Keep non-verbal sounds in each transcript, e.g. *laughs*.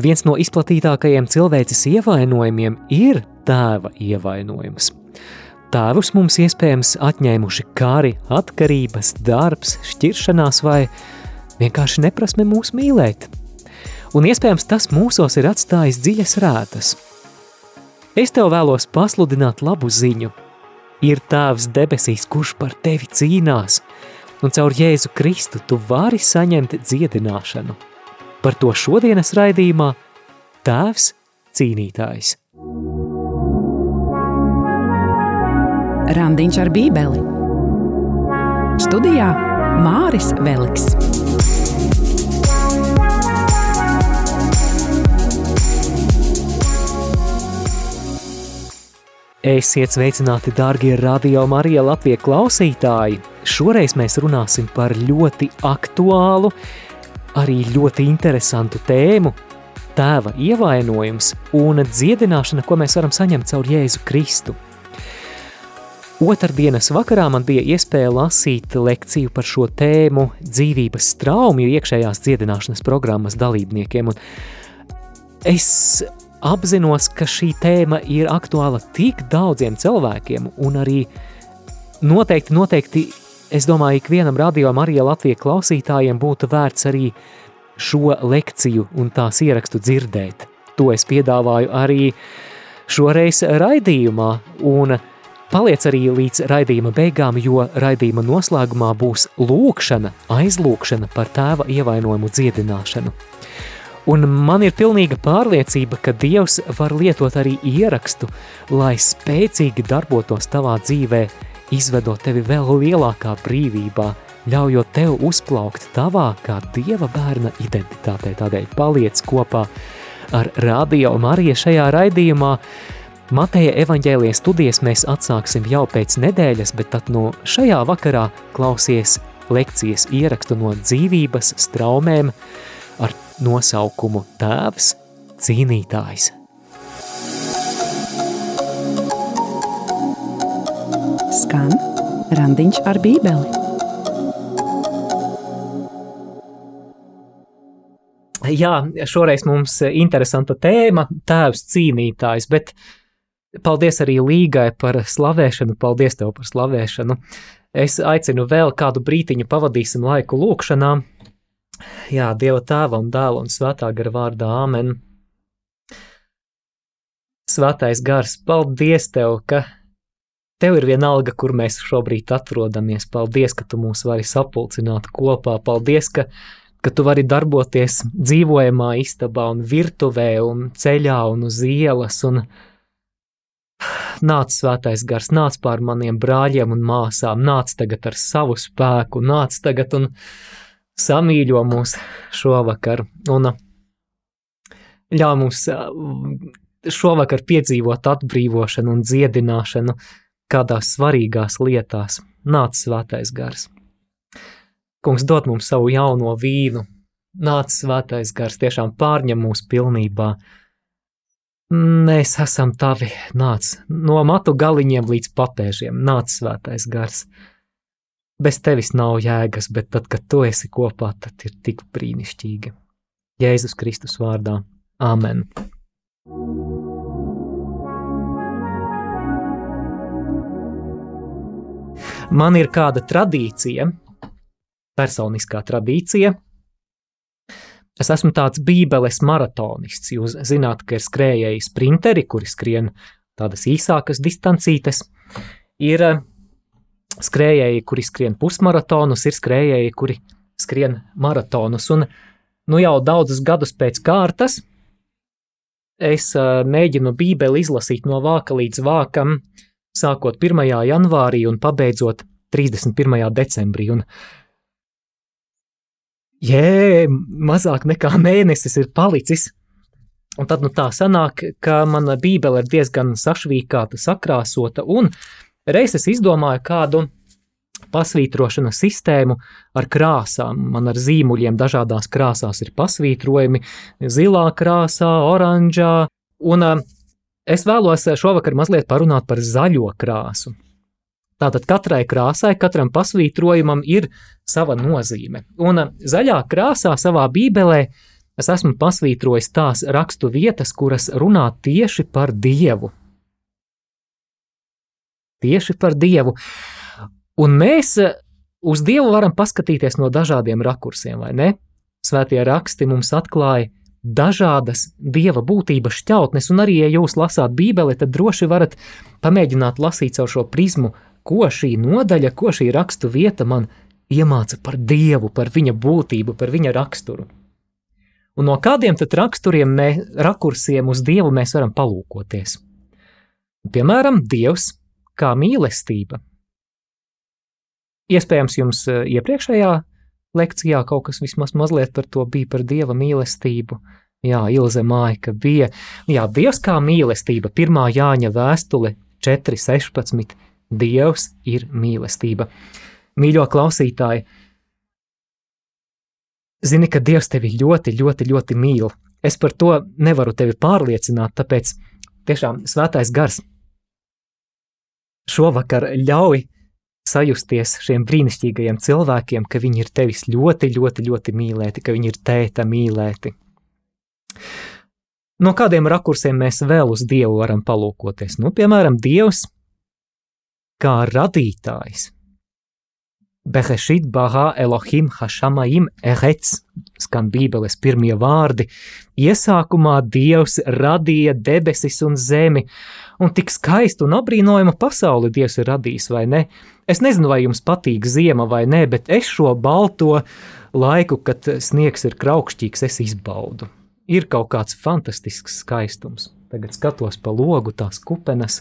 Viens no izplatītākajiem cilvēces ievainojumiem ir tēva ievainojums. Tēvus mums iespējams atņēmuši kari, atkarības, darbs, šķiršanās vai vienkārši neprasme mūs mīlēt. Un iespējams tas mūsos ir atstājis dziļas rētas. Es tev vēlos pasludināt labu ziņu. Ir tēvs debesīs, kurš par tevi cīnās, un caur Jēzu Kristu tu vari saņemt dziedināšanu. Par to šodienas raidījumā Tēvs cīnītājs. Randiņš ar bībeli Studijā Māris Veliks. Esiet sveicināti, darbie radio Marija Latvijas klausītāji! Šoreiz mēs runāsim par ļoti aktuālu, arī ļoti interesantu tēmu – tēva ievainojums un dziedināšana, ko mēs varam saņemt caur Jēzu Kristu. Otrdienas vakarā man bija iespēja lasīt lekciju par šo tēmu dzīvības traumju iekšējās dziedināšanas programmas dalībniekiem, un es apzinos, ka šī tēma ir aktuāla tik daudziem cilvēkiem, un arī noteikti, noteikti Es domāju, ikvienam radio Marija Latvijas klausītājiem būtu vērts arī šo lekciju un tās ierakstu dzirdēt. To es piedāvāju arī šoreiz raidījumā, un paliec arī līdz raidījuma beigām, jo raidījuma noslēgumā būs lūkšana, aizlūkšana par tēva ievainojumu dziedināšanu. Un man ir pilnīga pārliecība, ka Dievs var lietot arī ierakstu, lai spēcīgi darbotos tavā dzīvē, izvedot tevi vēl lielākā brīvībā, ļaujot tev uzplaukt tavā kā dieva bērna identitātē. Tādēļ paliec kopā ar Radio Mariju šajā raidījumā. Mateja evaņģēlijas studijas mēs atsāksim jau pēc nedēļas, bet tad no šajā vakarā klausies lekcijas ierakstu no dzīvības straumēm ar nosaukumu Tēvs cīnītājs. Skan Randiņš ar Bībeli. Jā, šoreiz mums interesanta tēma – tēvs cīnītājs, bet paldies arī Līgai par slavēšanu, paldies tev par slavēšanu. Es aicinu vēl kādu brītiņu pavadīsim laiku lūkšanā. Jā, Dieva tēva un dēla un svētā gara vārdā Āmen. Svētais gars, paldies tev, ka Tev ir vienalga, kur mēs šobrīd atrodamies. Paldies, ka tu mūs vari sapulcināt kopā. Paldies, ka, ka tu vari darboties dzīvojamā istabā un virtuvē un ceļā un uz ielas. Un nāc svētais gars, nāc pār maniem brāļiem un māsām, nāc tagad ar savu spēku, nāc tagad un samīļo mūs šovakar. Un ļauj mums šovakar piedzīvot atbrīvošanu un dziedināšanu kādās svarīgās lietās, nāc svētais gars. Kungs dod mums savu jauno vīnu, nāc svētais gars, tiešām pārņem mūs pilnībā. Mēs esam tavi, nāc no matu galiņiem līdz papēžiem, nāc svētais gars. Bez tevis nav jēgas, bet tad, kad tu esi kopā, tad ir tik brīnišķīgi. Jēzus Kristus vārdā. Āmen! Man ir kāda tradīcija, personiskā tradīcija. Es esmu tāds bībeles maratonists. Jūs zināt, ka ir skrējēji sprinteri, kuri skrien tādas īsākas distancītes. Ir eh, skrējēji, kuri skrien pusmaratonus, ir skrējēji, kuri skrien maratonus. Un nu jau daudzus gadus pēc kārtas es uh, mēģinu bībeli izlasīt no vāka līdz vākam, uh, sākot 1. janvārī un pabeidzot 31. decembrī. Un, jē, mazāk nekā mēnesis ir palicis. Un tad nu tā sanāk, ka mana bībele ir diezgan sašķīkāta, sakrāsota, un reiz es izdomāju kādu pasvītrošanas sistēmu ar krāsām. Man ar zīmuļiem dažādās krāsās ir pasvītrojumi, zilā krāsā, oranžā, un Es vēlos eh, šovakar mazliet parunāt par zaļo krāsu. Tātad katrai krāsai, katram pasvītrojumam ir sava nozīme. Un eh, zaļā krāsā savā bībelē es esmu pasvītrojis tās rakstu vietas, kuras runā tieši par Dievu. Tieši par Dievu. Un mēs eh, uz Dievu varam paskatīties no dažādiem rakursiem, vai ne? Svētie raksti mums atklāja dažādas dieva būtības šķautnes, un arī, ja jūs lasāt Bībeli, tad droši varat pamēģināt lasīt caur šo prizmu, ko šī nodaļa, ko šī rakstu vieta man iemāca par dievu, par viņa būtību, par viņa raksturu. Un no kādiem tad raksturiem, mē, rakursiem uz dievu mēs varam palūkoties? Piemēram, dievs kā mīlestība. Iespējams, jums eh, iepriekšējā lekcijā kaut kas vismaz mazliet par to bija par dieva mīlestību. Jā, Ilze māja, ka bija. Jā, Dievs kā mīlestība, pirmā Jāņa vēstule 4.16. Dievs ir mīlestība. Mīļo klausītāji, zini, ka Dievs tevi ļoti, ļoti, ļoti mīl. Es par to nevaru tevi pārliecināt, tāpēc tiešām svētais gars šovakar ļauj sajusties šiem brīnišķīgajiem cilvēkiem, ka viņi ir tevis ļoti, ļoti, ļoti mīlēti, ka viņi ir tēta mīlēti. No kādiem rakursiem mēs vēl uz Dievu varam palūkoties? Nu, piemēram, Dievs kā radītājs. Behešit bahā Elohim hašamaim erets, skan Bībeles pirmie vārdi. Iesākumā Dievs radīja debesis un zemi, un tik skaistu un apbrīnojamu pasauli Dievs ir radījis, vai ne? Es nezinu, vai jums patīk ziema vai nē, bet es šo balto laiku, kad sniegs ir kraukšķīgs, es izbaudu. Ir kaut kāds fantastisks skaistums. Tagad skatos pa logu, tās kupenes,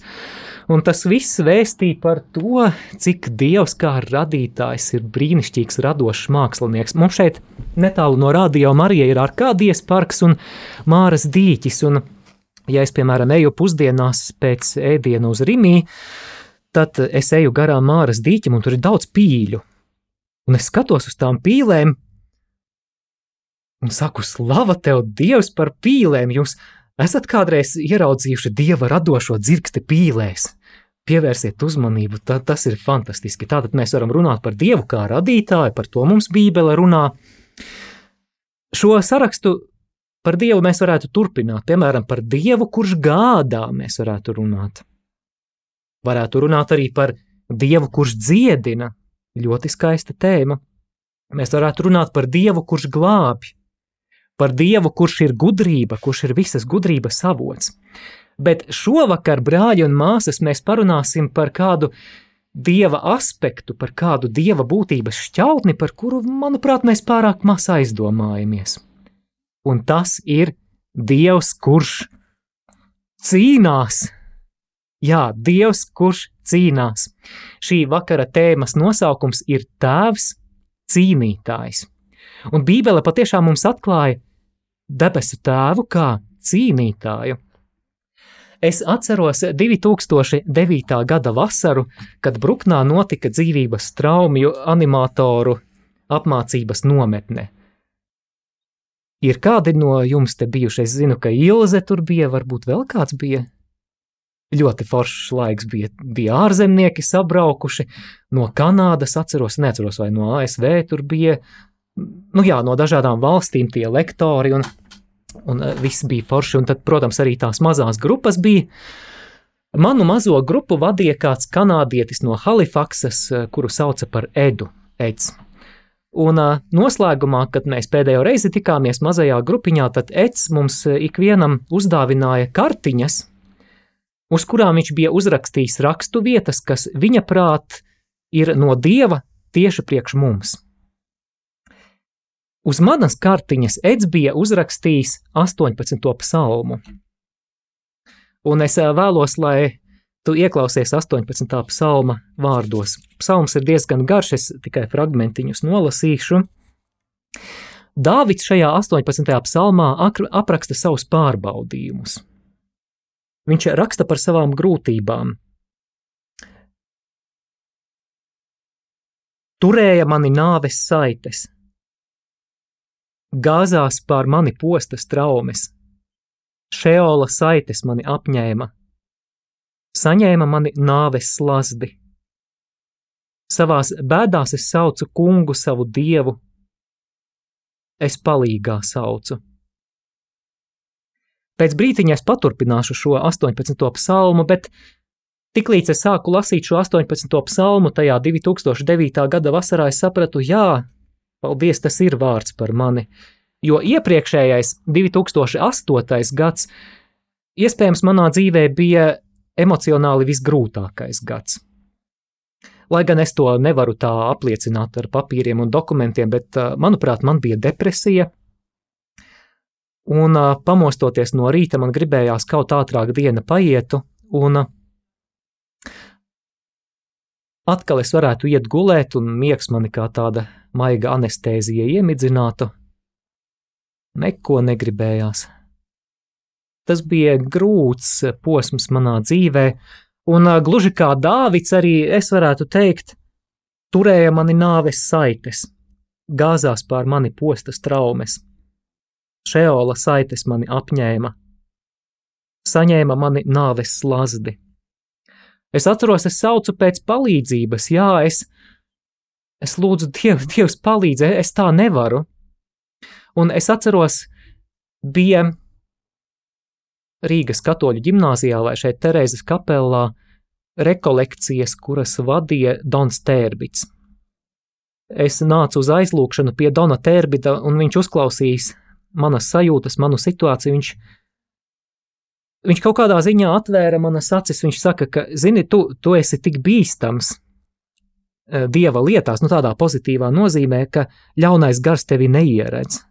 un tas viss vēstīja par to, cik Dievs kā radītājs ir brīnišķīgs, radošs mākslinieks. Mums šeit netālu no radio Marija ir Arkādijas parks un Māras dīķis, un, ja es, piemēram, eju pusdienās pēc ēdienu uz Rimī, tad es eju garām Māras dīķim, un tur ir daudz pīļu. Un es skatos uz tām pīlēm, un saku, slava tev, Dievs, par pīlēm! Jūs Esat kādreiz ieraudzījuši dieva radošo dzirksti pīlēs? Pievērsiet uzmanību, tā, tas ir fantastiski. Tātad mēs varam runāt par dievu kā radītāju, par to mums Bībele runā. Šo sarakstu par dievu mēs varētu turpināt, piemēram, par dievu, kurš gādā mēs varētu runāt. Varētu runāt arī par dievu, kurš dziedina, ļoti skaista tēma. Mēs varētu runāt par dievu, kurš glābj, par Dievu, kurš ir gudrība, kurš ir visas gudrības avots. Bet šovakar, brāļi un māsas, mēs parunāsim par kādu dieva aspektu, par kādu dieva būtības šķautni, par kuru, manuprāt, mēs pārāk maz aizdomājamies. Un tas ir Dievs, kurš cīnās. Jā, Dievs, kurš cīnās. Šī vakara tēmas nosaukums ir Tēvs, cīnītājs. Un Bībele patiešām mums atklāja, debesu tēvu kā cīnītāju. Es atceros 2009. gada vasaru, kad Bruknā notika dzīvības traumju animatoru apmācības nometne. Ir kādi no jums te bijuši? Es zinu, ka Ilze tur bija, varbūt vēl kāds bija. Ļoti foršs laiks bija, bija ārzemnieki sabraukuši no Kanādas, atceros, neatceros, vai no ASV tur bija, nu jā, no dažādām valstīm tie lektori un un eh, viss bija forši. Un tad, protams, arī tās mazās grupas bija. Manu mazo grupu vadīja kāds kanādietis no Halifaksas, eh, kuru sauca par Edu. Eds. Un uh, noslēgumā, kad mēs pēdējo reizi tikāmies mazajā grupiņā, tad Eds mums ikvienam uzdāvināja kartiņas, uz kurām viņš bija uzrakstījis rakstu vietas, kas viņa prāt ir no dieva tieši priekš mums. Uz manas kartiņas Eds bija uzrakstījis 18. psalmu. Un es vēlos, lai tu ieklausies 18. psalma vārdos. Psalms ir diezgan garš, es tikai fragmentiņus nolasīšu. Dāvids šajā 18. psalmā apraksta savus pārbaudījumus. Viņš raksta par savām grūtībām. Turēja mani nāves saites, gāzās pār mani postas traumes, šeola saites mani apņēma, saņēma mani nāves slazdi. Savās bēdās es saucu kungu savu dievu, es palīgā saucu, Pēc brīdiņa es paturpināšu šo 18. psalmu, bet tiklīdz es sāku lasīt šo 18. psalmu, tajā 2009. gada vasarā es sapratu, jā, paldies, tas ir vārds par mani. Jo iepriekšējais, 2008. gads, iespējams, manā dzīvē bija emocionāli visgrūtākais gads. Lai gan es to nevaru tā apliecināt ar papīriem un dokumentiem, bet, manuprāt, man bija depresija. Un pamostoties no rīta, man gribējās kaut ātrāk diena paietu, un atkal es varētu iet gulēt, un miegs mani kā tāda maiga anestēzija iemidzinātu. Neko negribējās. Tas bija grūts posms manā dzīvēm Un gluži kā Dāvids, arī es varētu teikt, turēja mani nāves saites, gāzās pār mani postas traumas. Šeola saites mani apņēma, saņēma mani nāves slazdi. Es atceros, es saucu pēc palīdzības, jā, es, es lūdzu, Dievu, *laughs* Dievs, palīdzi, es tā nevaru. Un es atceros, bija Rīgas katoļu ģimnāzijā vai šeit Terēzes kapelā rekolekcijas, kuras vadīja Dons Tērbits. Es nācu uz aizlūgšanu pie Dona Tērbita, un viņš uzklausīs manas sajūtas, manu situāciju. Viņš, viņš kaut kādā ziņā atvēra manas acis. Viņš saka, ka, zini, tu, tu esi tik bīstams eh, dieva lietās, nu tādā pozitīvā nozīmē, ka ļaunais gars tevi neieredz.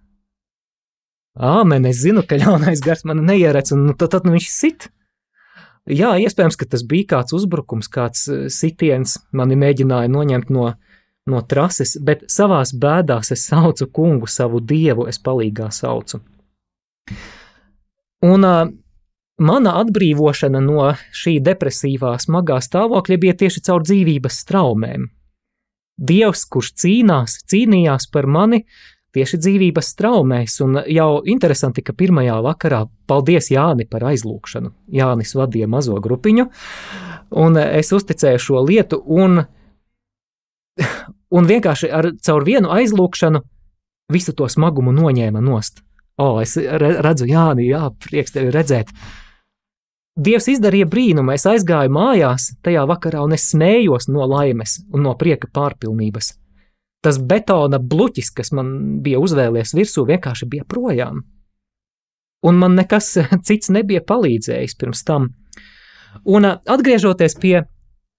Āmen, es zinu, ka ļaunais gars man neieredz, un nu, tad, tad nu, viņš sit. Jā, iespējams, ka tas bija kāds uzbrukums, kāds eh, sitiens, mani mēģināja noņemt no, no trases, bet savās bēdās es saucu kungu, savu dievu, es palīgā saucu. Un uh, mana atbrīvošana no šī depresīvā, smagā stāvokļa bija tieši caur dzīvības straumēm. Dievs, kurš cīnās, cīnījās par mani, tieši dzīvības traumēs. Un jau interesanti, ka pirmajā vakarā, paldies Jāni par aizlūgšanu. Jānis vadīja mazo grupiņu, un es uzticēju šo lietu, un, *laughs* un vienkārši ar caur vienu aizlūgšanu visu to smagumu noņēma nost. O, es redzu, Jāni, jā, prieks tevi redzēt. Dievs izdarīja brīnumu, es aizgāju mājās tajā vakarā, un es smējos no laimes un no prieka pārpilnības tas betona bluķis, kas man bija uzvēlies virsū, vienkārši bija projām. Un man nekas *laughs* cits nebija palīdzējis pirms tam. Un atgriežoties pie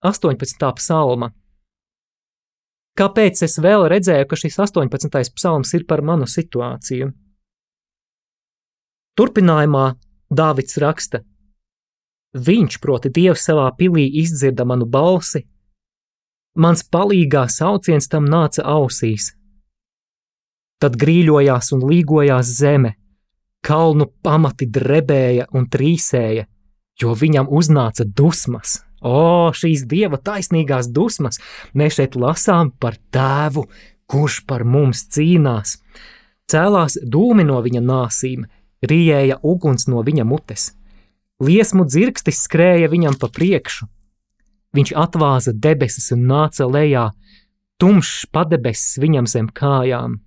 18. psalma, kāpēc es vēl redzēju, ka šis 18. psalms ir par manu situāciju? Turpinājumā Dāvids raksta: Viņš, proti, Dievs savā pilī izdzirda manu balsi, Mans palīgā sauciens tam nāca ausīs. Tad grīļojās un līgojās zeme, kalnu pamati drebēja un trīsēja, jo viņam uznāca dusmas. O, šīs dieva taisnīgās dusmas! Mēs šeit lasām par tēvu, kurš par mums cīnās. Cēlās dūmi no viņa nāsīm, rijēja uguns no viņa mutes. Liesmu dzirkstis skrēja viņam pa priekšu, Viņš atvāza debesis un nāca lejā, tumšs padebesis viņam zem kājām.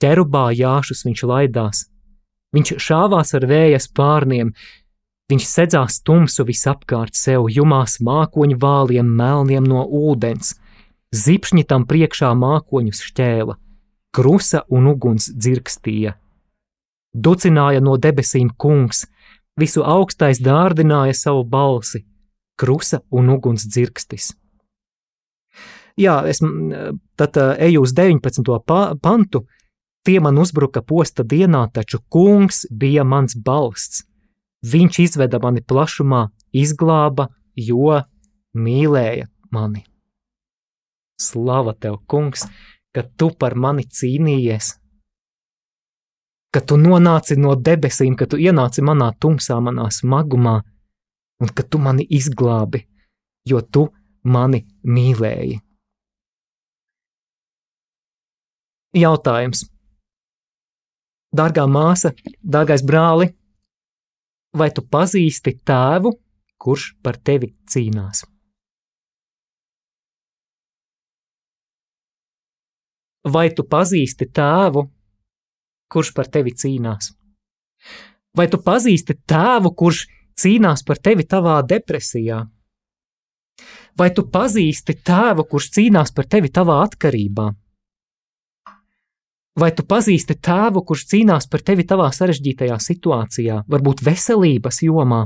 Ķerubā jāšus viņš laidās, viņš šāvās ar vējas pārniem, viņš sedzās tumsu visapkārt sev, jumās mākoņu vāliem melniem no ūdens, zipšņi tam priekšā mākoņus šķēla, krusa un uguns dzirkstīja. Ducināja no debesīm kungs, visu augstais dārdināja savu balsi, krusa un uguns dzirkstis. Jā, es tad eju uz 19. pantu. Tie man uzbruka posta dienā, taču kungs bija mans balsts. Viņš izveda mani plašumā, izglāba, jo mīlēja mani. Slava tev, kungs, ka tu par mani cīnījies, ka tu nonāci no debesīm, ka tu ienāci manā tumsā, manā smagumā, un ka tu mani izglābi, jo tu mani mīlēji. Jautājums. Dārgā māsa, dārgais brāli, vai tu pazīsti tēvu, kurš par tevi cīnās? Vai tu pazīsti tēvu, kurš par tevi cīnās? Vai tu pazīsti tēvu, kurš cīnās par tevi tavā depresijā? Vai tu pazīsti tēvu, kurš cīnās par tevi tavā atkarībā? Vai tu pazīsti tēvu, kurš cīnās par tevi tavā sarežģītajā situācijā, varbūt veselības jomā?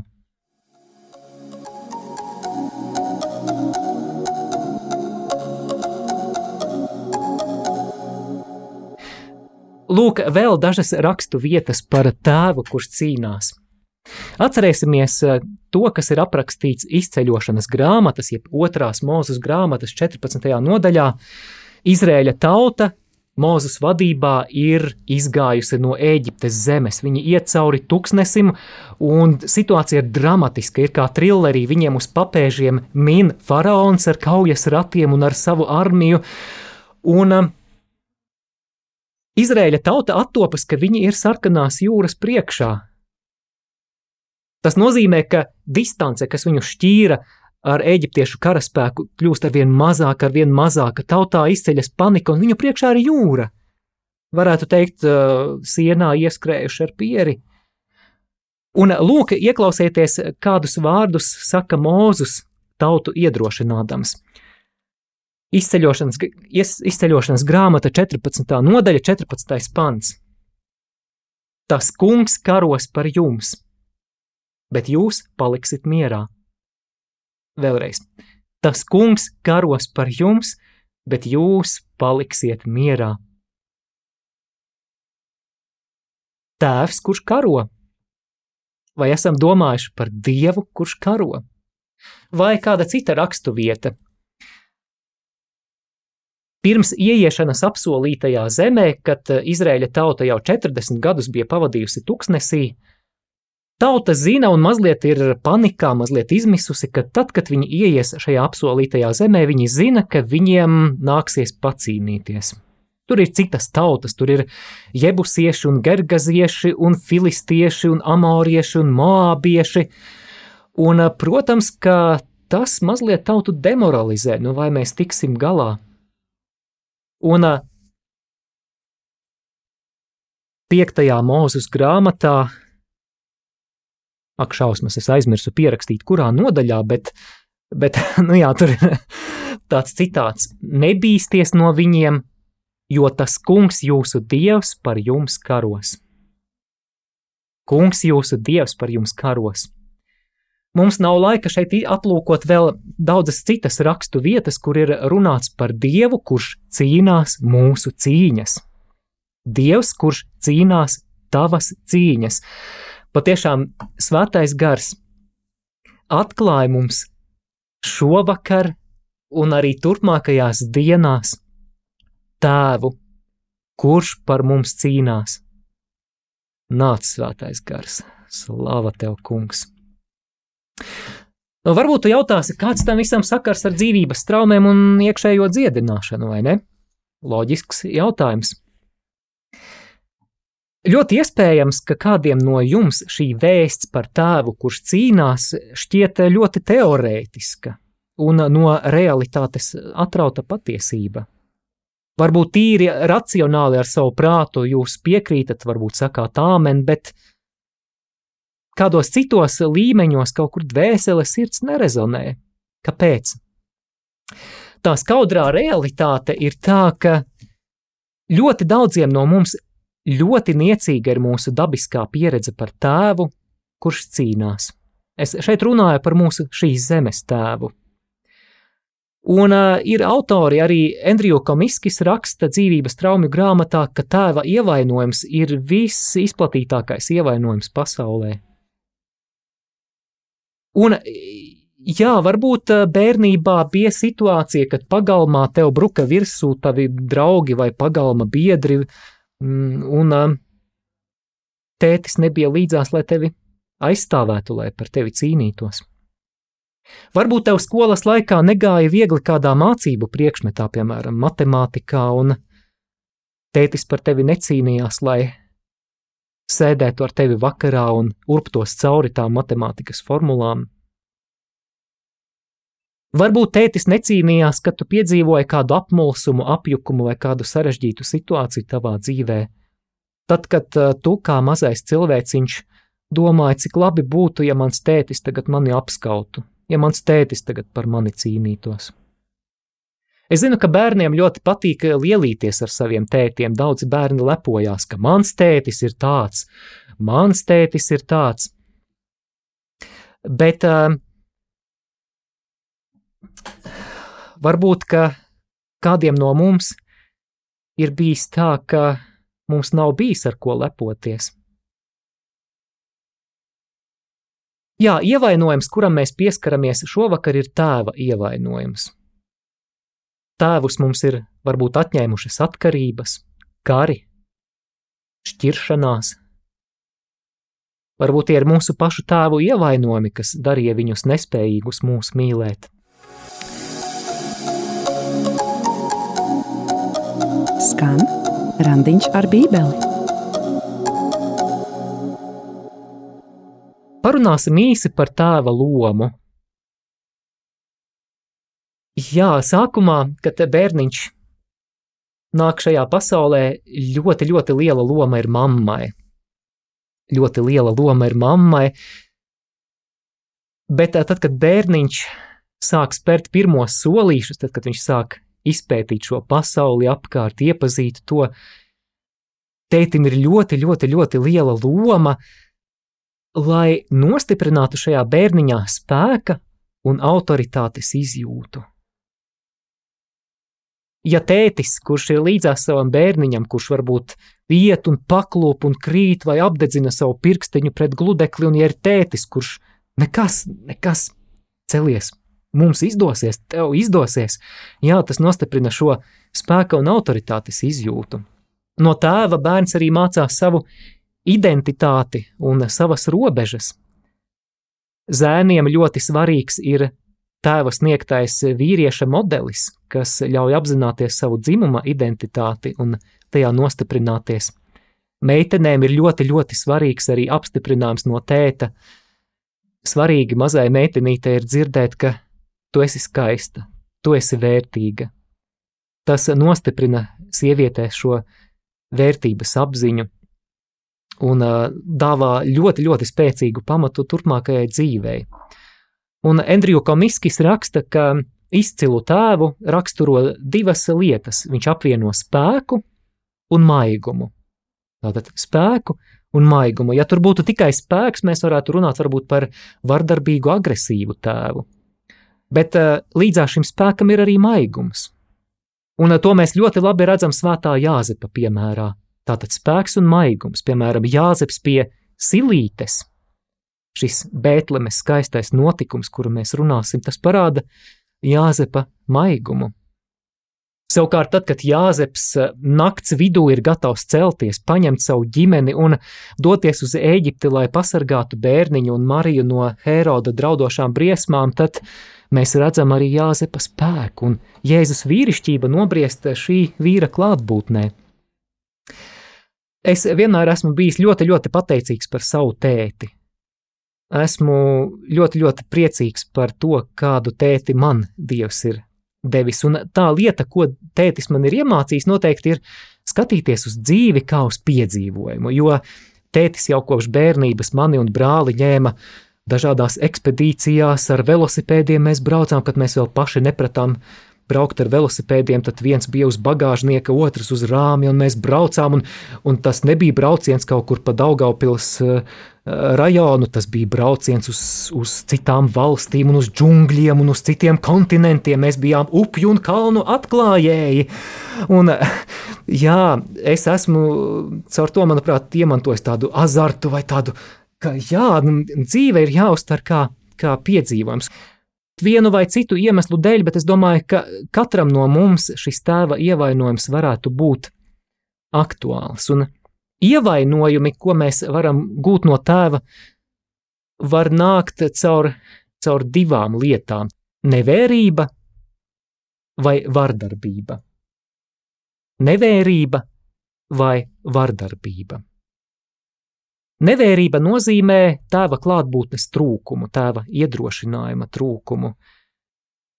Lūk, vēl dažas rakstu vietas par tēvu, kurš cīnās. Atcerēsimies eh, to, kas ir aprakstīts izceļošanas grāmatas, jeb otrās mūzes grāmatas 14. nodaļā. Izrēļa tauta Mūzes vadībā ir izgājusi no Eģiptes zemes. Viņi iet cauri tuksnesim, un situācija ir dramatiska. Ir kā trillerī, viņiem uz papēžiem min faraons ar kaujas ratiem un ar savu armiju. Un um, Izrēļa tauta attopas, ka viņi ir sarkanās jūras priekšā. Tas nozīmē, ka distance, kas viņu šķīra ar eģiptiešu karaspēku, kļūst ar vien mazāka, ar vien mazāka. Tautā izceļas panika, un viņu priekšā ir jūra. Varētu teikt, sienā ieskrējuši ar pieri. Un lūk, ieklausieties, kādus vārdus saka Mūzus tautu iedrošinādams. Izceļošanas, izceļošanas grāmata 14. nodaļa, 14. pants. Tas kungs karos par jums, bet jūs paliksit mierā. Vēlreiz. Tas kungs karos par jums, bet jūs paliksiet mierā. Tēvs, kurš karo? Vai esam domājuši par Dievu, kurš karo? Vai kāda cita raksturvieta, Pirms ieiešanas apsolītajā zemē, kad eh, Izraēļa tauta jau 40 gadus bija pavadījusi tuksnesī, tauta zina un mazliet ir panikā, mazliet izmisusi, ka tad, kad viņi ieies šajā apsolītajā zemē, viņi zina, ka viņiem nāksies pacīnīties. Tur ir citas tautas, tur ir jebusieši un gergazieši un filistieši un amorieši un moābieši, un, eh, protams, ka tas mazliet tautu demoralizē, nu vai mēs tiksim galā. Un piektajā mūzes grāmatā, ak, šausmas, es aizmirsu pierakstīt, kurā nodaļā, bet, bet *laughs* nu jā, tur ir *laughs* tāds citāts: Nebīsties no viņiem, jo tas kungs jūsu dievs par jums karos. Kungs jūsu dievs par jums karos. Mums nav laika šeit aplūkot vēl daudzas citas rakstu vietas, kur ir runāts par Dievu, kurš cīnās mūsu cīņas. Dievs, kurš cīnās tavas cīņas. Patiešām svētais gars atklāja mums šovakar un arī turpmākajās dienās tēvu, kurš par mums cīnās. Nāc, svētais gars, slava tev, kungs! Nu, varbūt tu jautāsi, kāds tam visam sakars ar dzīvības traumēm un iekšējo dziedināšanu, vai ne? Loģisks jautājums. Ļoti iespējams, ka kādiem no jums šī vēsts par tēvu, kurš cīnās, šķiet ļoti teorētiska un no realitātes atrauta patiesība. Varbūt tīri racionāli ar savu prātu jūs piekrītat, varbūt sakāt āmen, bet kādos citos līmeņos kaut kur dvēsele sirds nerezonē. Kāpēc? Tā skaudrā realitāte ir tā, ka ļoti daudziem no mums ļoti niecīga ir mūsu dabiskā pieredze par tēvu, kurš cīnās. Es šeit runāju par mūsu šīs zemes tēvu. Un uh, ir autori arī Andriju Komiskis raksta dzīvības traumu grāmatā, ka tēva ievainojums ir viss izplatītākais ievainojums pasaulē. Un, jā, varbūt bērnībā bija situācija, kad pagalmā tev bruka virsū tavi draugi vai pagalma biedri, mm, un eh, tētis nebija līdzās, lai tevi aizstāvētu, lai par tevi cīnītos. Varbūt tev skolas laikā negāja viegli kādā mācību priekšmetā, piemēram, matemātikā, un tētis par tevi necīnījās, lai sēdētu ar tevi vakarā un urptos cauri tām matemātikas formulām. Varbūt tētis necīnījās, kad tu piedzīvoji kādu apmulsumu, apjukumu vai kādu sarežģītu situāciju tavā dzīvē. Tad, kad uh, tu kā mazais cilvēciņš domāju, cik labi būtu, ja mans tētis tagad mani apskautu, ja mans tētis tagad par mani cīnītos. Es zinu, ka bērniem ļoti patīk lielīties ar saviem tētiem. Daudzi bērni lepojās, ka mans tētis ir tāds, mans tētis ir tāds. Bet uh, varbūt, ka kādiem no mums ir bijis tā, ka mums nav bijis ar ko lepoties. Jā, ievainojums, kuram mēs pieskaramies šovakar, ir tēva ievainojums. Tēvus mums ir varbūt atņēmušas atkarības, kari, šķiršanās. Varbūt tie ir mūsu pašu tēvu ievainojumi, kas darīja viņus nespējīgus mūs mīlēt. Skan randiņš ar bībeli. Parunāsim īsi par tēva lomu. Jā, sākumā, kad bērniņš nāk šajā pasaulē, ļoti, ļoti liela loma ir mammai. Ļoti liela loma ir mammai, bet tad, kad bērniņš sāk spērt pirmos solīšus, tad, kad viņš sāk izpētīt šo pasauli apkārt, iepazīt to, tētim ir ļoti, ļoti, ļoti liela loma, lai nostiprinātu šajā bērniņā spēka un autoritātes izjūtu. Ja tētis, kurš ir līdzās savam bērniņam, kurš varbūt iet un paklūp un krīt vai apdedzina savu pirksteņu pret gludekli, un ja ir tētis, kurš nekas, nekas celies, mums izdosies, tev izdosies, jā, tas nostiprina šo spēka un autoritātes izjūtu. No tēva bērns arī mācās savu identitāti un savas robežas. Zēniem ļoti svarīgs ir tēva sniegtais vīrieša modelis, kas ļauj apzināties savu dzimuma identitāti un tajā nostiprināties. Meitenēm ir ļoti, ļoti svarīgs arī apstiprinājums no tēta. Svarīgi mazai meitenītei ir dzirdēt, ka tu esi skaista, tu esi vērtīga. Tas nostiprina sievietē šo vērtības apziņu un uh, dāvā ļoti, ļoti spēcīgu pamatu turpmākajai dzīvei. Un Andriju Komiskis raksta, ka izcilu tēvu raksturo divas lietas. Viņš apvieno spēku un maigumu. Tātad spēku un maigumu. Ja tur būtu tikai spēks, mēs varētu runāt varbūt par vardarbīgu, agresīvu tēvu. Bet uh, līdzās šim spēkam ir arī maigums. Un uh, to mēs ļoti labi redzam svētā Jāzepa piemērā. Tātad spēks un maigums, piemēram, Jāzeps pie silītes. Šis Bētlemes skaistais notikums, kuru mēs runāsim, tas parāda Jāzepa maigumu. Savukārt, tad, kad Jāzeps eh, nakts vidū ir gatavs celties, paņemt savu ģimeni un doties uz Eģipti, lai pasargātu bērniņu un Mariju no Heroda draudošām briesmām, tad mēs redzam arī Jāzepa spēku un Jēzus vīrišķība nobriest šī vīra klātbūtnē. Es vienmēr esmu bijis ļoti, ļoti pateicīgs par savu tēti. Esmu ļoti, ļoti priecīgs par to, kādu tēti man Dievs ir devis. Un tā lieta, ko tētis man ir iemācījis, noteikti ir skatīties uz dzīvi kā uz piedzīvojumu. Jo tētis jau kopš bērnības mani un brāli ņēma dažādās ekspedīcijās ar velosipēdiem. Mēs braucām, kad mēs vēl paši nepratām braukt ar velosipēdiem, tad viens bija uz bagāžnieka, otrs uz rāmja, un mēs braucām, un, un tas nebija brauciens kaut kur pa Daugaupils uh, rajonu, tas bija brauciens uz, uz citām valstīm, un uz džungļiem, un uz citiem kontinentiem. Mēs bijām upju un kalnu atklājēji. Un, jā, es esmu caur to, manuprāt, iemantojis tādu azartu vai tādu, ka jā, nu, dzīve ir jāuztver kā, kā piedzīvojums vienu vai citu iemeslu dēļ, bet es domāju, ka katram no mums šis tēva ievainojums varētu būt aktuāls. Un ievainojumi, ko mēs varam gūt no tēva, var nākt caur, caur divām lietām - nevērība vai vardarbība. Nevērība vai vardarbība. Nevērība nozīmē tēva klātbūtnes trūkumu, tēva iedrošinājuma trūkumu.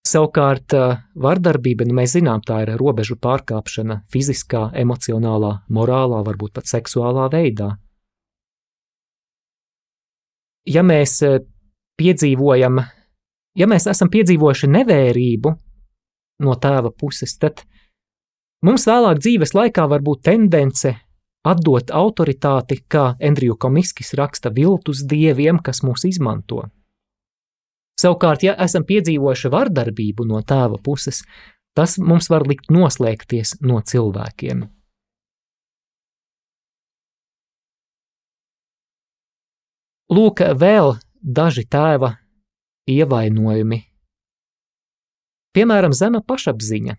Savukārt, vardarbība, nu mēs zinām, tā ir robežu pārkāpšana fiziskā, emocionālā, morālā, varbūt pat seksuālā veidā. ja mēs piedzīvojam, ja mēs esam piedzīvojuši nevērību no tēva puses, tad mums vēlāk dzīves laikā var būt tendence atdot autoritāti, kā Andriju Komiskis raksta, viltus dieviem, kas mūs izmanto. Savukārt, ja esam piedzīvojuši vardarbību no tēva puses, tas mums var likt noslēgties no cilvēkiem. Lūk, vēl daži tēva ievainojumi. Piemēram, zema pašapziņa.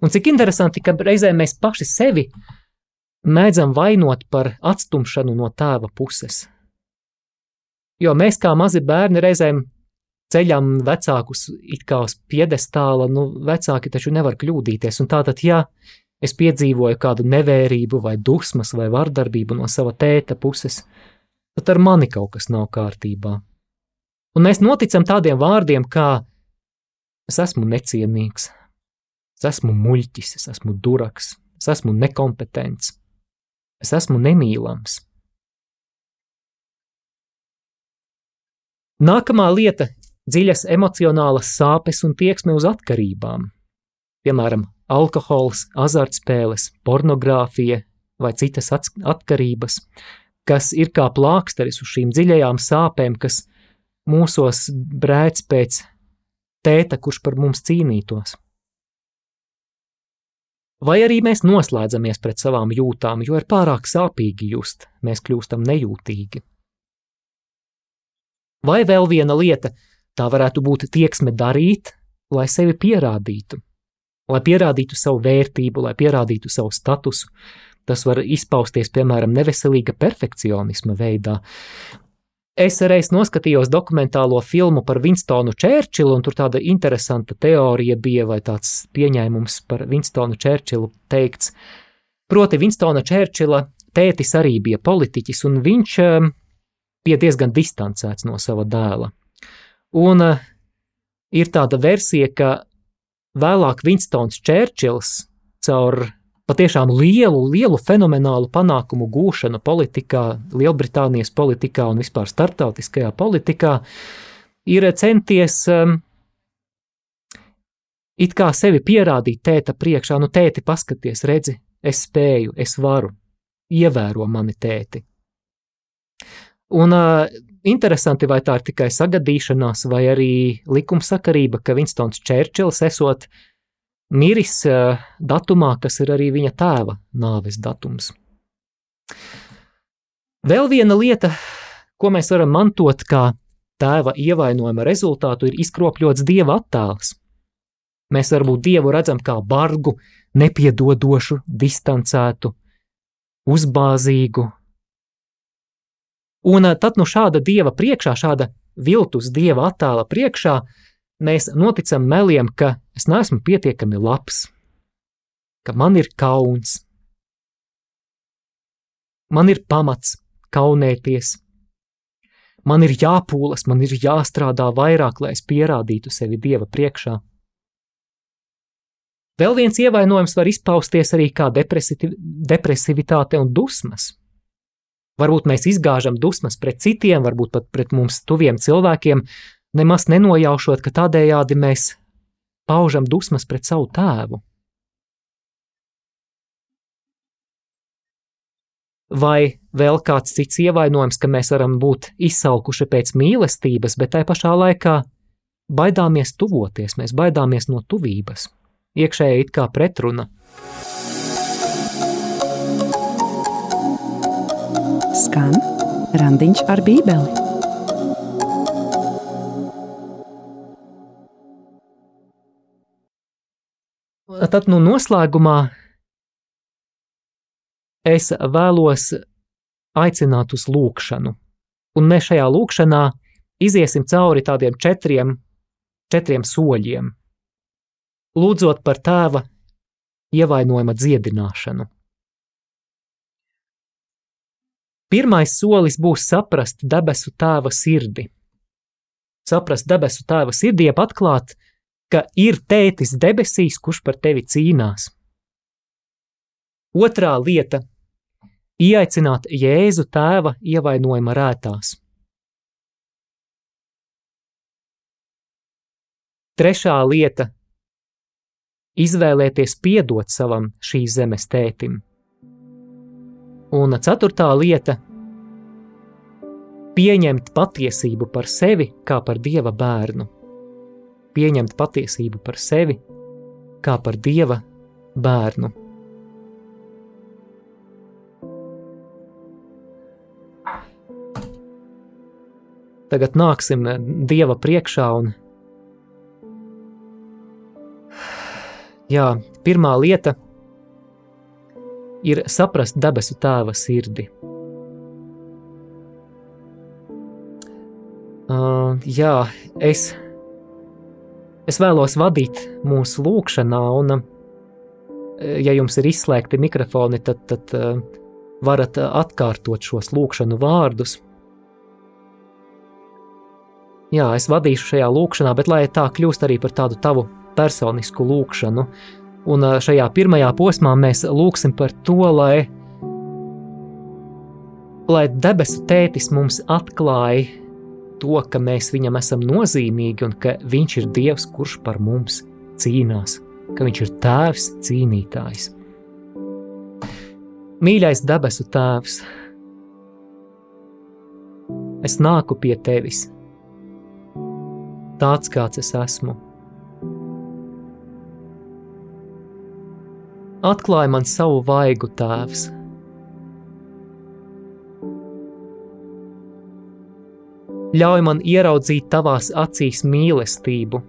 Un cik interesanti, ka reizē mēs paši sevi mēdzam vainot par atstumšanu no tēva puses. Jo mēs kā mazi bērni reizēm ceļam vecākus it kā uz piedestāla, nu, vecāki taču nevar kļūdīties. Un tātad, ja es piedzīvoju kādu nevērību vai dusmas vai vardarbību no sava tēta puses, tad ar mani kaut kas nav kārtībā. Un mēs noticam tādiem vārdiem, kā es esmu necienīgs, es esmu muļķis, es esmu duraks, es esmu nekompetents, es esmu nemīlams. Nākamā lieta dziļas emocionālas sāpes un tieksme uz atkarībām. Piemēram, alkohols, azartspēles, pornogrāfija vai citas atkarības, kas ir kā plāksteris uz šīm dziļajām sāpēm, kas mūsos brēc pēc tēta, kurš par mums cīnītos. Vai arī mēs noslēdzamies pret savām jūtām, jo ir pārāk sāpīgi just, mēs kļūstam nejūtīgi. Vai vēl viena lieta, Tā varētu būt tieksme darīt, lai sevi pierādītu, lai pierādītu savu vērtību, lai pierādītu savu statusu. Tas var izpausties, piemēram, neveselīga perfekcionisma veidā. Es reiz noskatījos dokumentālo filmu par Winstonu Čērčilu, un tur tāda interesanta teorija bija, vai tāds pieņēmums par Winstonu Čērčilu teikts. Proti, Winstona Čērčila tētis arī bija politiķis, un viņš eh, bija diezgan distancēts no sava dēla. Un uh, ir tāda versija, ka vēlāk Winstons Čērčils caur patiešām lielu, lielu fenomenālu panākumu gūšanu politikā, Lielbritānijas politikā un vispār starptautiskajā politikā, ir centies um, it kā sevi pierādīt tēta priekšā, nu tēti paskaties, redzi, es spēju, es varu, ievēro mani tēti. Un uh, interesanti, vai tā ir tikai sagadīšanās, vai arī likumsakarība, ka Winstons Čērčils esot miris uh, datumā, kas ir arī viņa tēva nāves datums. Vēl viena lieta, ko mēs varam mantot kā tēva ievainojuma rezultātu, ir izkropļots dieva attēls. Mēs varbūt dievu redzam kā bargu, nepiedodošu, distancētu, uzbāzīgu, Un eh, tad nu šāda dieva priekšā, šāda viltus dieva attēla priekšā, mēs noticam meliem, ka es neesmu pietiekami labs, ka man ir kauns, man ir pamats kaunēties, man ir jāpūlas, man ir jāstrādā vairāk, lai es pierādītu sevi dieva priekšā. Vēl viens ievainojums var izpausties arī kā depresivitāte un dusmas. Varbūt mēs izgāžam dusmas pret citiem, varbūt pat pret mums tuviem cilvēkiem, nemaz nenojaušot, ka tādējādi mēs paužam dusmas pret savu tēvu. Vai vēl kāds cits ievainojums, ka mēs varam būt izsalkuši pēc mīlestības, bet tai pašā laikā baidāmies tuvoties, mēs baidāmies no tuvības. Iekšēji it kā pretruna. skan randiņš ar bībeli. Tad nu noslēgumā es vēlos aicināt uz lūkšanu. Un mēs šajā lūkšanā iziesim cauri tādiem četriem, četriem soļiem, lūdzot par tēva ievainojuma dziedināšanu. Pirmais solis būs saprast debesu tēva sirdi. Saprast debesu tēva sirdī, atklāt, ka ir tētis debesīs, kurš par tevi cīnās. Otrā lieta - ieaicināt Jēzu tēva ievainojuma rētās. Trešā lieta - izvēlēties piedot savam šīs zemes tētim. Un ceturtā lieta - pieņemt patiesību par sevi kā par dieva bērnu. Pieņemt patiesību par sevi kā par dieva bērnu. Tagad nāksim Dieva priekšā un Jā, pirmā lieta ir saprast debesu tēva sirdi. Uh, jā, es, es vēlos vadīt mūsu lūkšanā, un, ja jums ir izslēgti mikrofoni, tad, tad uh, varat atkārtot šos lūkšanu vārdus. Jā, es vadīšu šajā lūkšanā, bet lai tā kļūst arī par tādu tavu personisku lūkšanu. Un šajā pirmajā posmā mēs lūksim par to, lai, lai debesu tētis mums atklāja to, ka mēs viņam esam nozīmīgi un ka viņš ir Dievs, kurš par mums cīnās, ka viņš ir tēvs cīnītājs. Mīļais debesu tēvs, es nāku pie tevis tāds, kāds es esmu. Atklāj man savu vaigu, Tēvs. Ļauj man ieraudzīt tavās acīs mīlestību,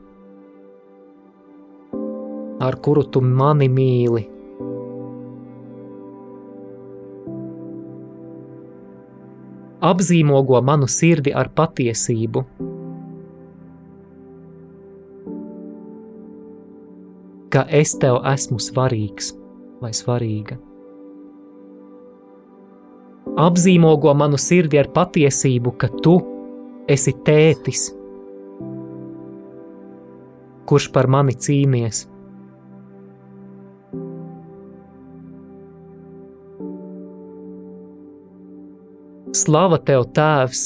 ar kuru tu mani mīli. Apzīmogo manu sirdi ar patiesību ka es tev esmu svarīgs vai svarīga. Apzīmogo manu sirdi ar patiesību, ka tu esi tētis, kurš par mani cīnies. Slava tev, Tēvs,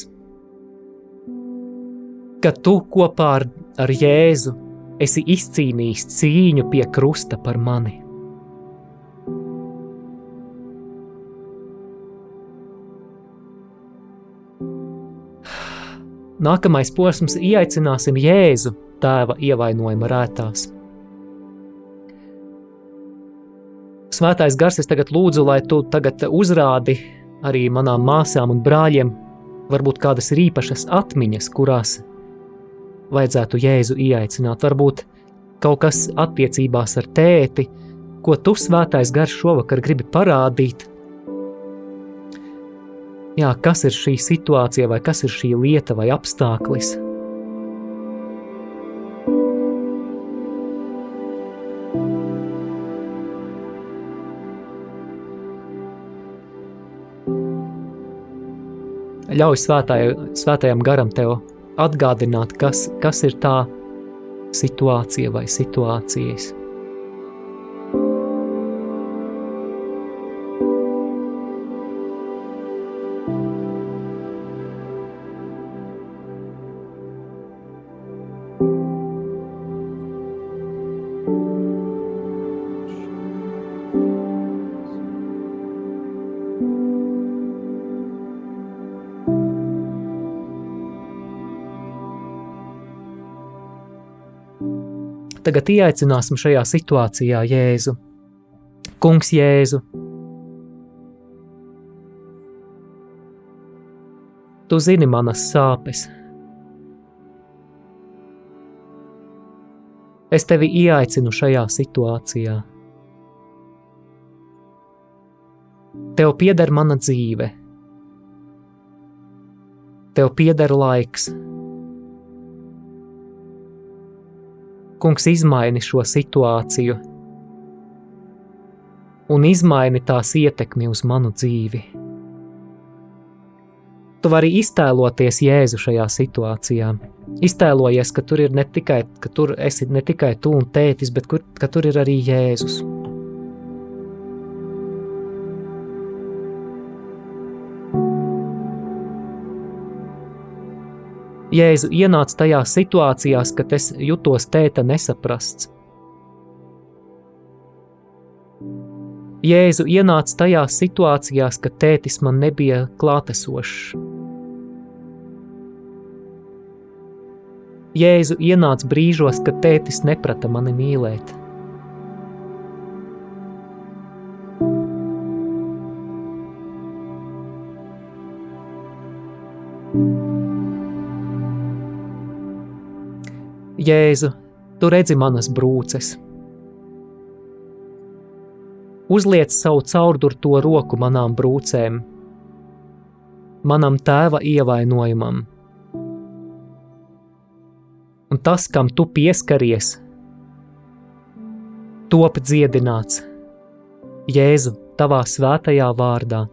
ka tu kopā ar, ar Jēzu esi izcīnījis cīņu pie krusta par mani. Nākamais posms - ieaicināsim Jēzu tēva ievainojuma rētās. Svētais gars, es tagad lūdzu, lai tu tagad uzrādi arī manām māsām un brāļiem varbūt kādas ir īpašas atmiņas, kurās vajadzētu Jēzu ieaicināt. Varbūt kaut kas attiecībās ar tēti, ko tu svētais garš šovakar gribi parādīt. Jā, kas ir šī situācija, vai kas ir šī lieta vai apstākļis? Ļauj svētāj, svētajam garam tev atgādināt, kas, kas ir tā situācija vai situācijas. Tagad ieaicināsim šajā situācijā Jēzu. Kungs Jēzu, tu zini manas sāpes. Es tevi ieaicinu šajā situācijā. Tev pieder mana dzīve, tev pieder laiks Kungs izmaini šo situāciju un izmaini tās ietekmi uz manu dzīvi. Tu vari iztēloties Jēzu šajā situācijā. Iztēlojies, ka tur ir ne tikai, ka tur esi ne tikai tu un tētis, bet kur, ka tur ir arī Jēzus. Jēzu ienāc tajās situācijās, kad es jutos tēta nesaprasts. Jēzu ienāc tajās situācijās, kad tētis man nebija klātesošs. Jēzu ienāc brīžos, kad tētis neprata mani mīlēt. Jēzu, tu redzi manas brūces. Uzliec savu caurdurto roku manām brūcēm, manam tēva ievainojumam. Un tas, kam tu pieskaries, top dziedināts Jēzu tavā svētajā vārdā.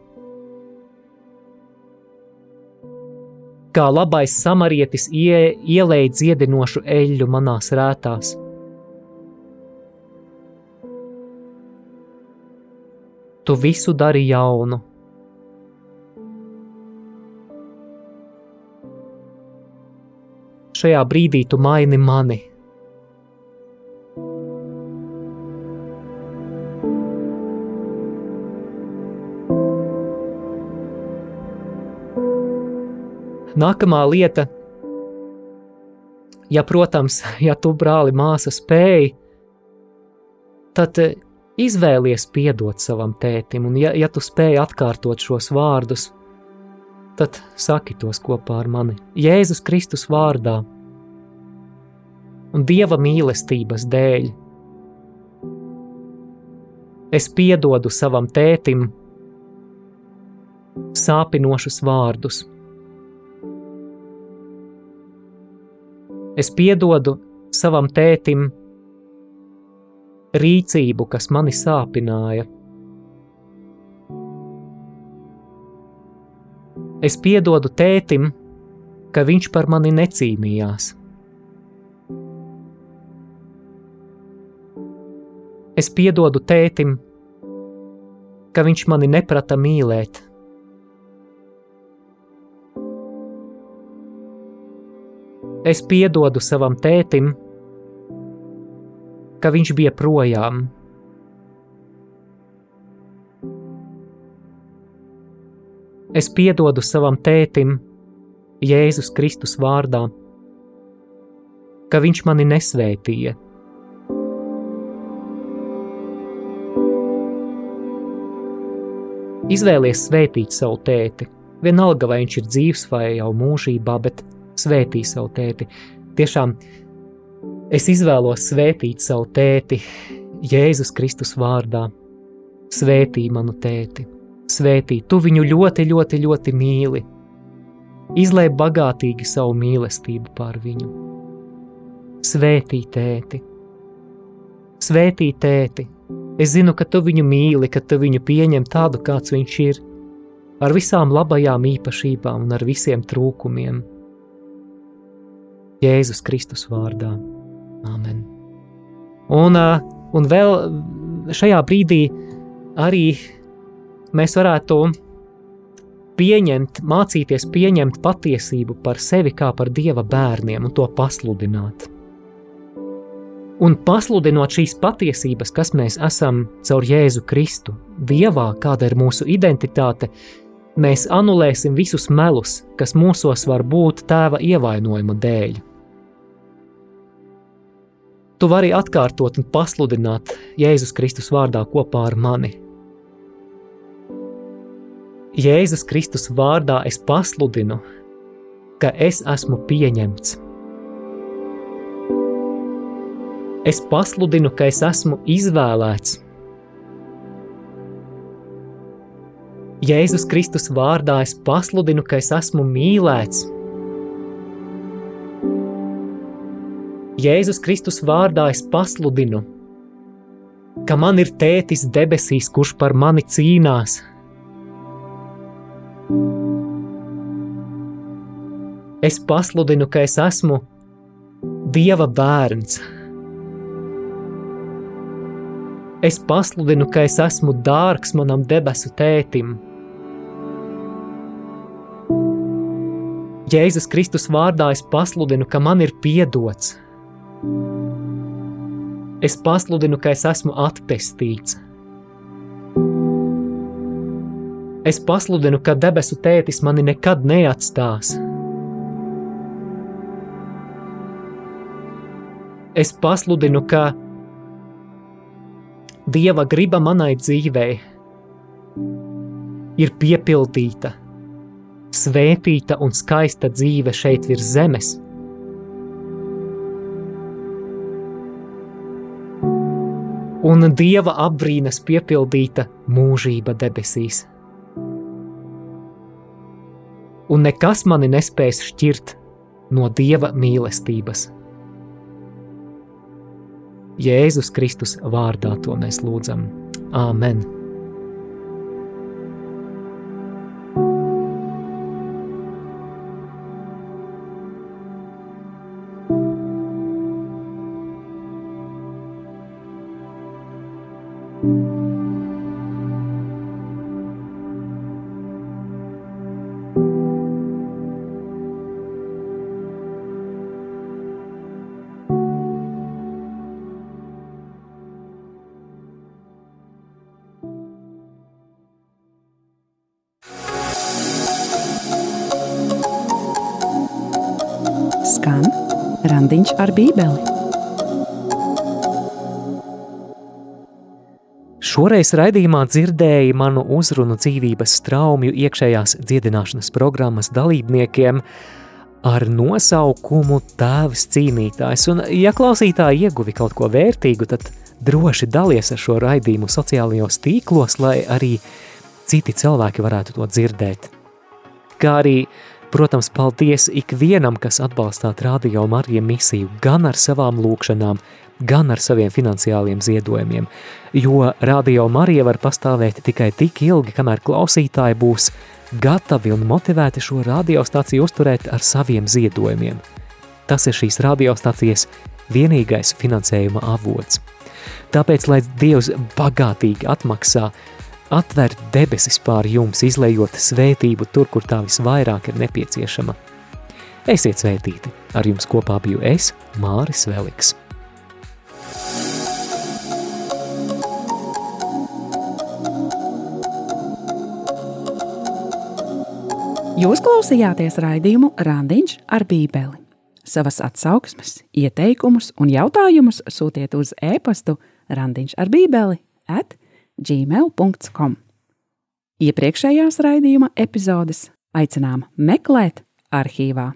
Kā labais samarietis ie, ielēja dziedinošu eļļu manās rētās. Tu visu dari jaunu. Šajā brīdī tu maini mani. Nākamā lieta, ja, protams, *laughs* ja tu brāli māsa spēj, tad eh, izvēlies piedot savam tētim, un ja, ja tu spēj atkārtot šos vārdus, tad saki tos kopā ar mani. Jēzus Kristus vārdā un Dieva mīlestības dēļ. Es piedodu savam tētim sāpinošus vārdus Es piedodu savam tētim rīcību, kas mani sāpināja. Es piedodu tētim, ka viņš par mani necīnījās. Es piedodu tētim, ka viņš mani neprata mīlēt. Es piedodu savam tētim, ka viņš bija projām. Es piedodu savam tētim, Jēzus Kristus vārdā, ka viņš mani nesvētīja. Izvēlies svētīt savu tēti, vienalga vai viņš ir dzīves vai jau mūžībā, bet svētī savu tēti. Tiešām es izvēlos svētīt savu tēti Jēzus Kristus vārdā. Svētī manu tēti, svētī, tu viņu ļoti, ļoti, ļoti mīli. Izlai bagātīgi savu mīlestību pār viņu. Svētī tēti, svētī tēti, es zinu, ka tu viņu mīli, ka tu viņu pieņem tādu, kāds viņš ir, ar visām labajām īpašībām un ar visiem trūkumiem. Jēzus Kristus vārdā. Amen. Un, un vēl šajā brīdī arī mēs varētu pieņemt, mācīties pieņemt patiesību par sevi kā par Dieva bērniem un to pasludināt. Un pasludinot šīs patiesības, kas mēs esam caur Jēzu Kristu, Dievā, kāda ir mūsu identitāte, mēs anulēsim visus melus, kas mūsos var būt tēva ievainojuma dēļ. Tu vari atkārtot un pasludināt Jēzus Kristus vārdā kopā ar mani. Jēzus Kristus vārdā es pasludinu, ka es esmu pieņemts. Es pasludinu, ka es esmu izvēlēts. Jēzus Kristus vārdā es pasludinu, ka es esmu mīlēts. Jēzus Kristus vārdā es pasludinu, ka man ir tētis debesīs, kurš par mani cīnās. Es pasludinu, ka es esmu Dieva bērns. Es pasludinu, ka es esmu dārgs manam debesu tētim. Jēzus Kristus vārdā es pasludinu, ka man ir piedots. Es pasludinu, ka es esmu atpestīts. Es pasludinu, ka debesu tētis mani nekad neatstās. Es pasludinu, ka Dieva griba manai dzīvei ir piepildīta svētīta un skaista dzīve šeit virs zemes. Un dieva apbrīnas piepildīta mūžība debesīs. Un nekas mani nespēs šķirt no dieva mīlestības. Jēzus Kristus vārdā to mēs lūdzam. Āmen! Randiņš ar bībeli. Šoreiz raidījumā dzirdēja manu uzrunu dzīvības straumju iekšējās dziedināšanas programmas dalībniekiem ar nosaukumu Tēvs cīnītājs. Un, ja klausītāji ieguvi kaut ko vērtīgu, tad droši dalies ar šo raidījumu sociālajos tīklos, lai arī citi cilvēki varētu to dzirdēt. Kā arī Protams, paldies ikvienam, kas atbalstāt Radio Marija misiju gan ar savām lūkšanām, gan ar saviem finansiāliem ziedojumiem, jo Radio Marija var pastāvēt tikai tik ilgi, kamēr klausītāji būs gatavi un motivēti šo radiostaciju uzturēt ar saviem ziedojumiem. Tas ir šīs radiostacijas vienīgais finansējuma avots. Tāpēc, lai Dievs bagātīgi atmaksā atver debesis pār jums, izlējot svētību tur, kur tā visvairāk ir nepieciešama. Esiet svētīti! Ar jums kopā biju es, Māris Veliks. Jūs klausījāties raidījumu Randiņš ar Bībeli. Savas atsauksmes, ieteikumus un jautājumus sūtiet uz e-pastu randiņš ar bībeli at gmail.com. Iepriekšējās raidījuma epizodes aicinām meklēt arhīvā.